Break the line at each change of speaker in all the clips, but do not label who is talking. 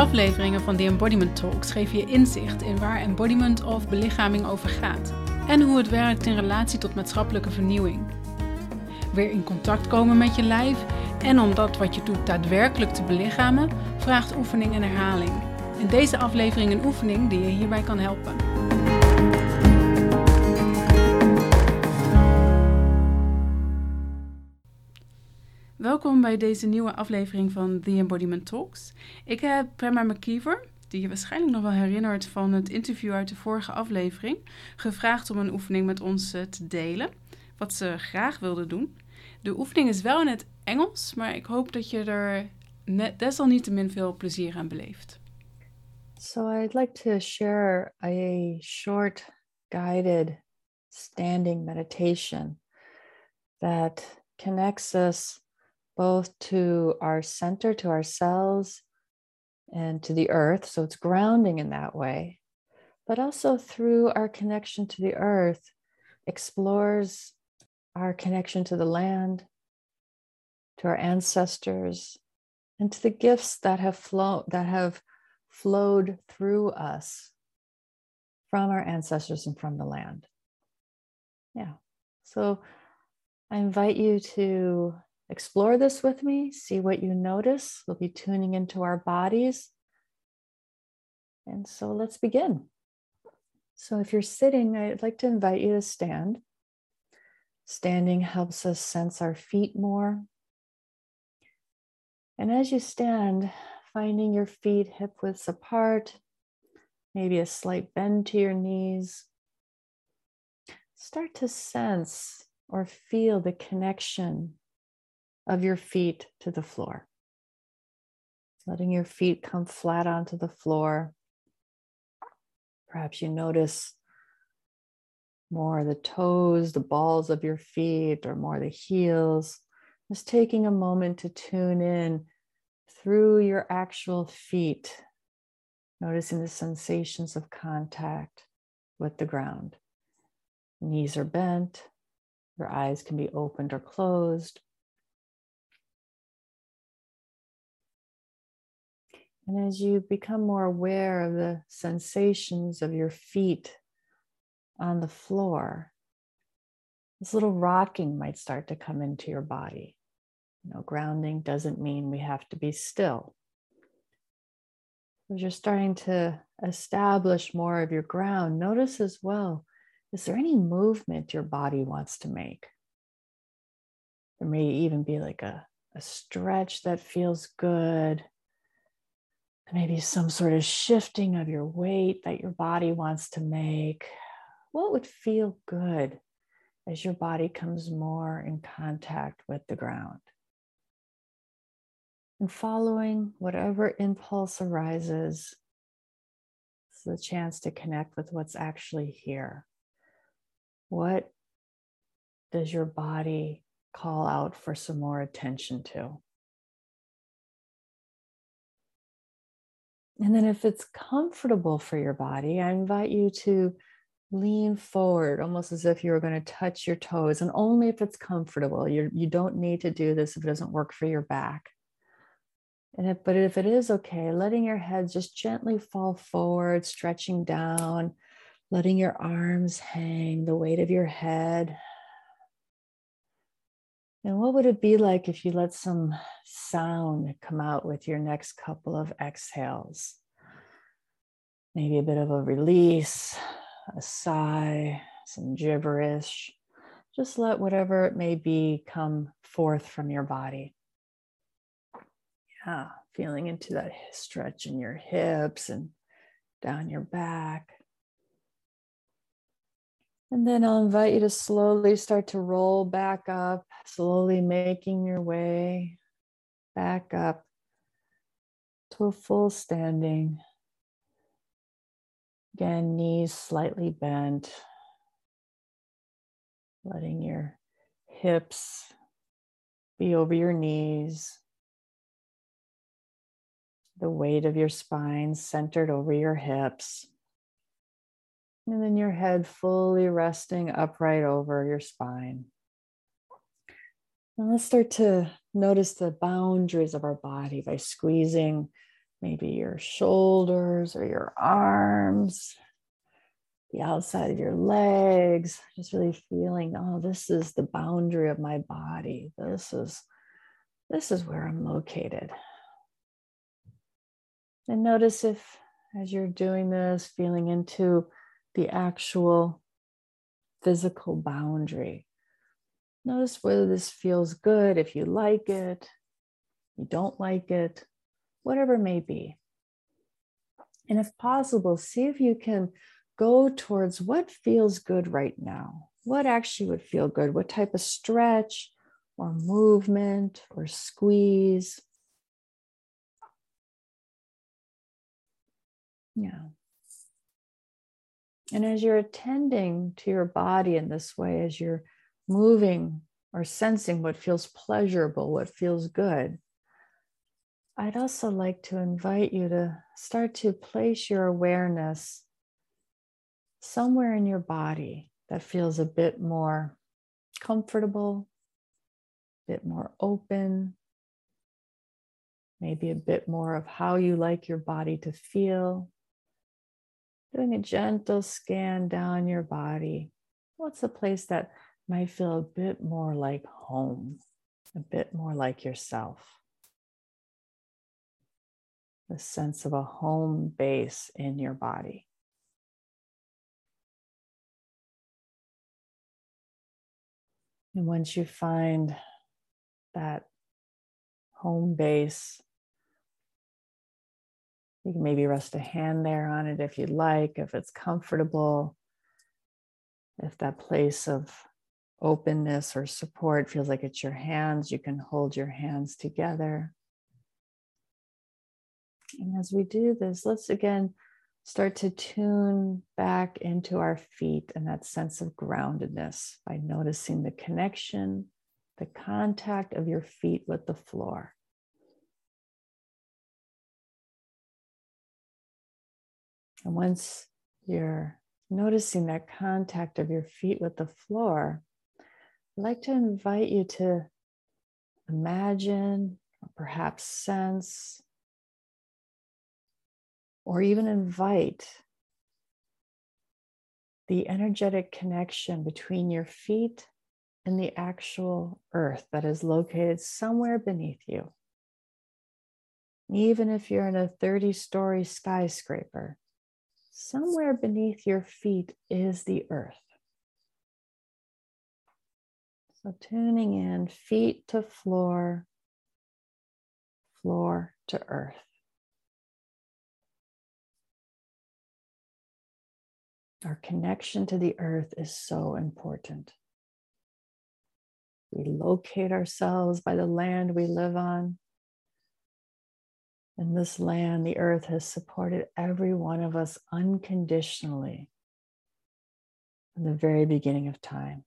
Afleveringen van The Embodiment Talks geven je inzicht in waar embodiment of belichaming over gaat en hoe het werkt in relatie tot maatschappelijke vernieuwing. Weer in contact komen met je lijf en om dat wat je doet daadwerkelijk te belichamen, vraagt oefening en herhaling. In deze aflevering een oefening die je hierbij kan helpen. Welkom bij deze nieuwe aflevering van The Embodiment Talks. Ik heb Prema McKeever, die je waarschijnlijk nog wel herinnert van het interview uit de vorige aflevering, gevraagd om een oefening met ons eh, te delen, wat ze graag wilde doen. De oefening is wel in het Engels, maar ik hoop dat je er desalniettemin veel plezier aan beleeft.
So I'd like to share a short guided standing meditation that connects us both to our center, to ourselves, and to the earth. So it's grounding in that way. But also through our connection to the earth, explores our connection to the land, to our ancestors, and to the gifts that have flown that have flowed through us from our ancestors and from the land. Yeah. So I invite you to Explore this with me, see what you notice. We'll be tuning into our bodies. And so let's begin. So, if you're sitting, I'd like to invite you to stand. Standing helps us sense our feet more. And as you stand, finding your feet hip widths apart, maybe a slight bend to your knees, start to sense or feel the connection of your feet to the floor. Letting your feet come flat onto the floor. Perhaps you notice more the toes, the balls of your feet, or more the heels. Just taking a moment to tune in through your actual feet, noticing the sensations of contact with the ground. Knees are bent, your eyes can be opened or closed. And as you become more aware of the sensations of your feet on the floor, this little rocking might start to come into your body. You know, grounding doesn't mean we have to be still. As you're starting to establish more of your ground, notice as well is there any movement your body wants to make? There may even be like a, a stretch that feels good maybe some sort of shifting of your weight that your body wants to make. What would feel good as your body comes more in contact with the ground? And following whatever impulse arises, it's the chance to connect with what's actually here. What does your body call out for some more attention to? And then, if it's comfortable for your body, I invite you to lean forward almost as if you were going to touch your toes, and only if it's comfortable. You're, you don't need to do this if it doesn't work for your back. And if, but if it is okay, letting your head just gently fall forward, stretching down, letting your arms hang, the weight of your head. And what would it be like if you let some sound come out with your next couple of exhales? Maybe a bit of a release, a sigh, some gibberish. Just let whatever it may be come forth from your body. Yeah, feeling into that stretch in your hips and down your back. And then I'll invite you to slowly start to roll back up, slowly making your way back up to a full standing. Again, knees slightly bent, letting your hips be over your knees, the weight of your spine centered over your hips. And then your head fully resting upright over your spine. And let's start to notice the boundaries of our body by squeezing maybe your shoulders or your arms, the outside of your legs, just really feeling, oh, this is the boundary of my body. This is this is where I'm located. And notice if as you're doing this, feeling into the actual physical boundary. Notice whether this feels good, if you like it, you don't like it, whatever it may be. And if possible, see if you can go towards what feels good right now. What actually would feel good? What type of stretch or movement or squeeze? Yeah. And as you're attending to your body in this way, as you're moving or sensing what feels pleasurable, what feels good, I'd also like to invite you to start to place your awareness somewhere in your body that feels a bit more comfortable, a bit more open, maybe a bit more of how you like your body to feel. Doing a gentle scan down your body. What's a place that might feel a bit more like home, a bit more like yourself? The sense of a home base in your body. And once you find that home base, you can maybe rest a hand there on it if you'd like, if it's comfortable. If that place of openness or support feels like it's your hands, you can hold your hands together. And as we do this, let's again start to tune back into our feet and that sense of groundedness by noticing the connection, the contact of your feet with the floor. And once you're noticing that contact of your feet with the floor, I'd like to invite you to imagine or perhaps sense or even invite the energetic connection between your feet and the actual earth that is located somewhere beneath you. Even if you're in a 30 story skyscraper, somewhere beneath your feet is the earth. So tuning in feet to floor, floor to earth. Our connection to the earth is so important. We locate ourselves by the land we live on. And this land, the earth, has supported every one of us unconditionally from the very beginning of time.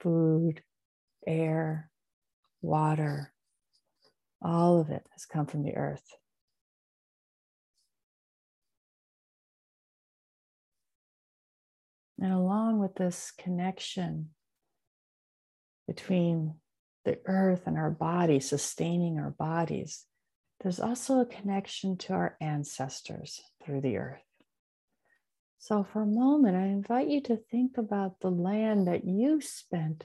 Food, air, water, all of it has come from the earth. And along with this connection between the earth and our body, sustaining our bodies, there's also a connection to our ancestors through the earth. So, for a moment, I invite you to think about the land that you spent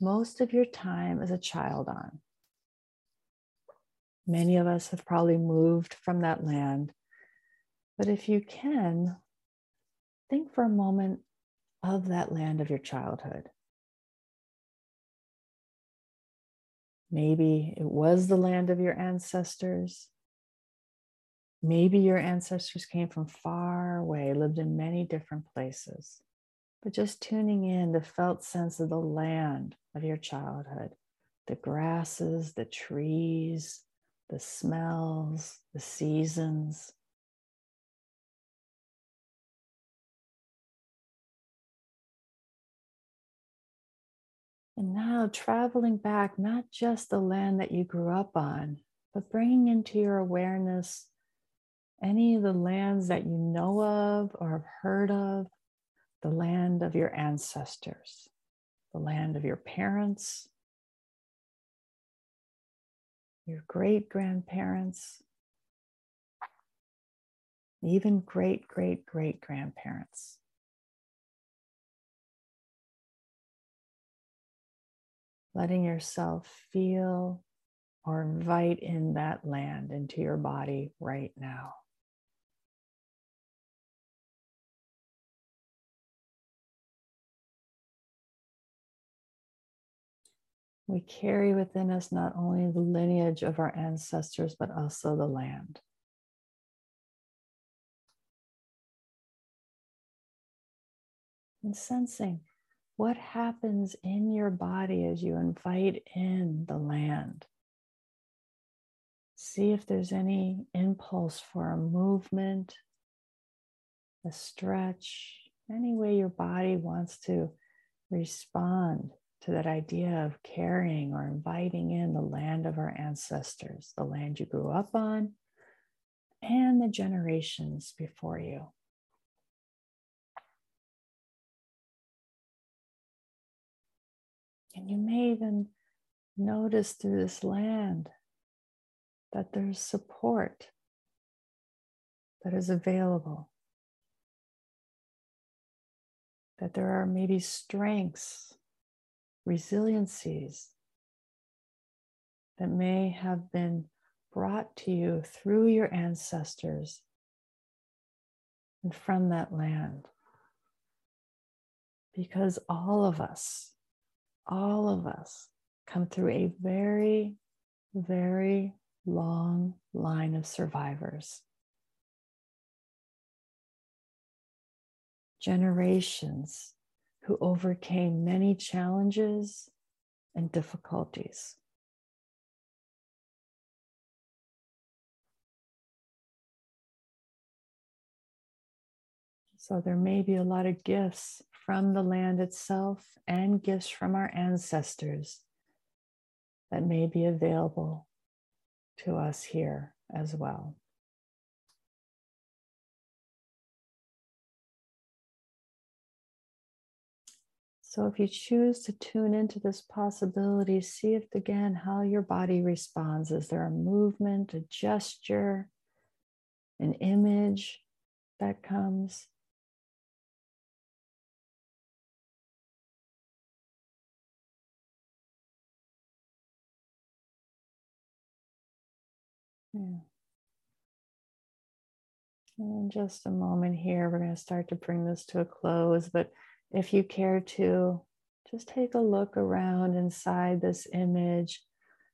most of your time as a child on. Many of us have probably moved from that land. But if you can, think for a moment of that land of your childhood. Maybe it was the land of your ancestors. Maybe your ancestors came from far away, lived in many different places. But just tuning in the felt sense of the land of your childhood the grasses, the trees, the smells, the seasons, And now traveling back, not just the land that you grew up on, but bringing into your awareness any of the lands that you know of or have heard of, the land of your ancestors, the land of your parents, your great grandparents, even great great great grandparents. Letting yourself feel or invite in that land into your body right now. We carry within us not only the lineage of our ancestors, but also the land. And sensing what happens in your body as you invite in the land. See if there's any impulse for a movement, a stretch, any way your body wants to respond to that idea of carrying or inviting in the land of our ancestors, the land you grew up on, and the generations before you. And you may even notice through this land that there's support that is available, that there are maybe strengths resiliencies that may have been brought to you through your ancestors and from that land. Because all of us, all of us come through a very, very long line of survivors. Generations who overcame many challenges and difficulties. So there may be a lot of gifts from the land itself and gifts from our ancestors that may be available to us here as well. So if you choose to tune into this possibility, see if again how your body responds. Is there a movement, a gesture, an image that comes? Yeah. In just a moment here, we're going to start to bring this to a close, but if you care to, just take a look around inside this image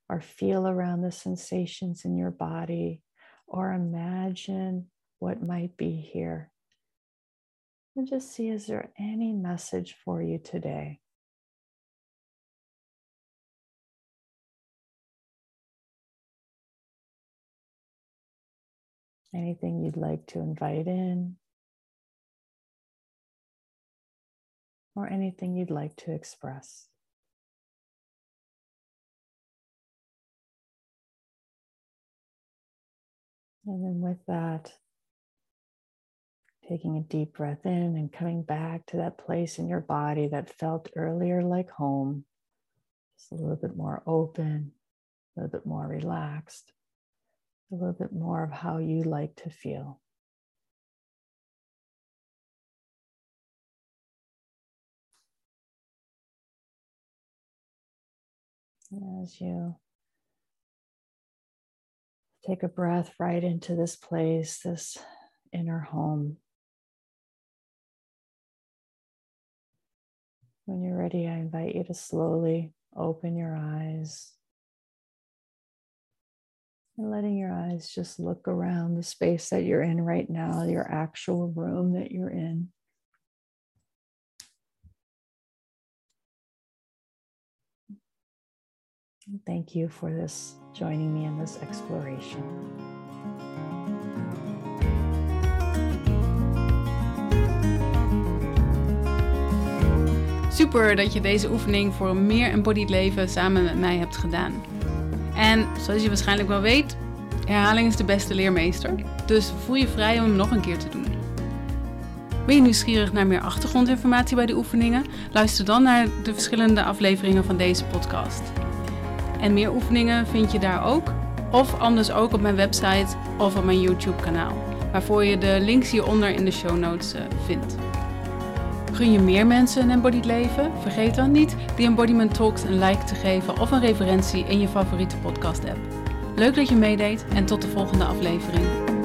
or feel around the sensations in your body or imagine what might be here. And just see is there any message for you today? Anything you'd like to invite in? or anything you'd like to express. And then with that, taking a deep breath in and coming back to that place in your body that felt earlier like home, just a little bit more open, a little bit more relaxed, a little bit more of how you like to feel. as you take a breath right into this place, this inner home. When you're ready, I invite you to slowly open your eyes and letting your eyes just look around the space that you're in right now, your actual room that you're in. Thank you for this, joining me in this exploration.
Super dat je deze oefening voor een meer embodied leven samen met mij hebt gedaan. En zoals je waarschijnlijk wel weet, herhaling is de beste leermeester. Dus voel je vrij om hem nog een keer te doen. Ben je nieuwsgierig naar meer achtergrondinformatie bij de oefeningen? Luister dan naar de verschillende afleveringen van deze podcast. En meer oefeningen vind je daar ook. Of anders ook op mijn website of op mijn YouTube kanaal. waarvoor je de links hieronder in de show notes uh, vindt. Gun je meer mensen een embodied leven? Vergeet dan niet The Embodiment Talks een like te geven of een referentie in je favoriete podcast app. Leuk dat je meedeed en tot de volgende aflevering.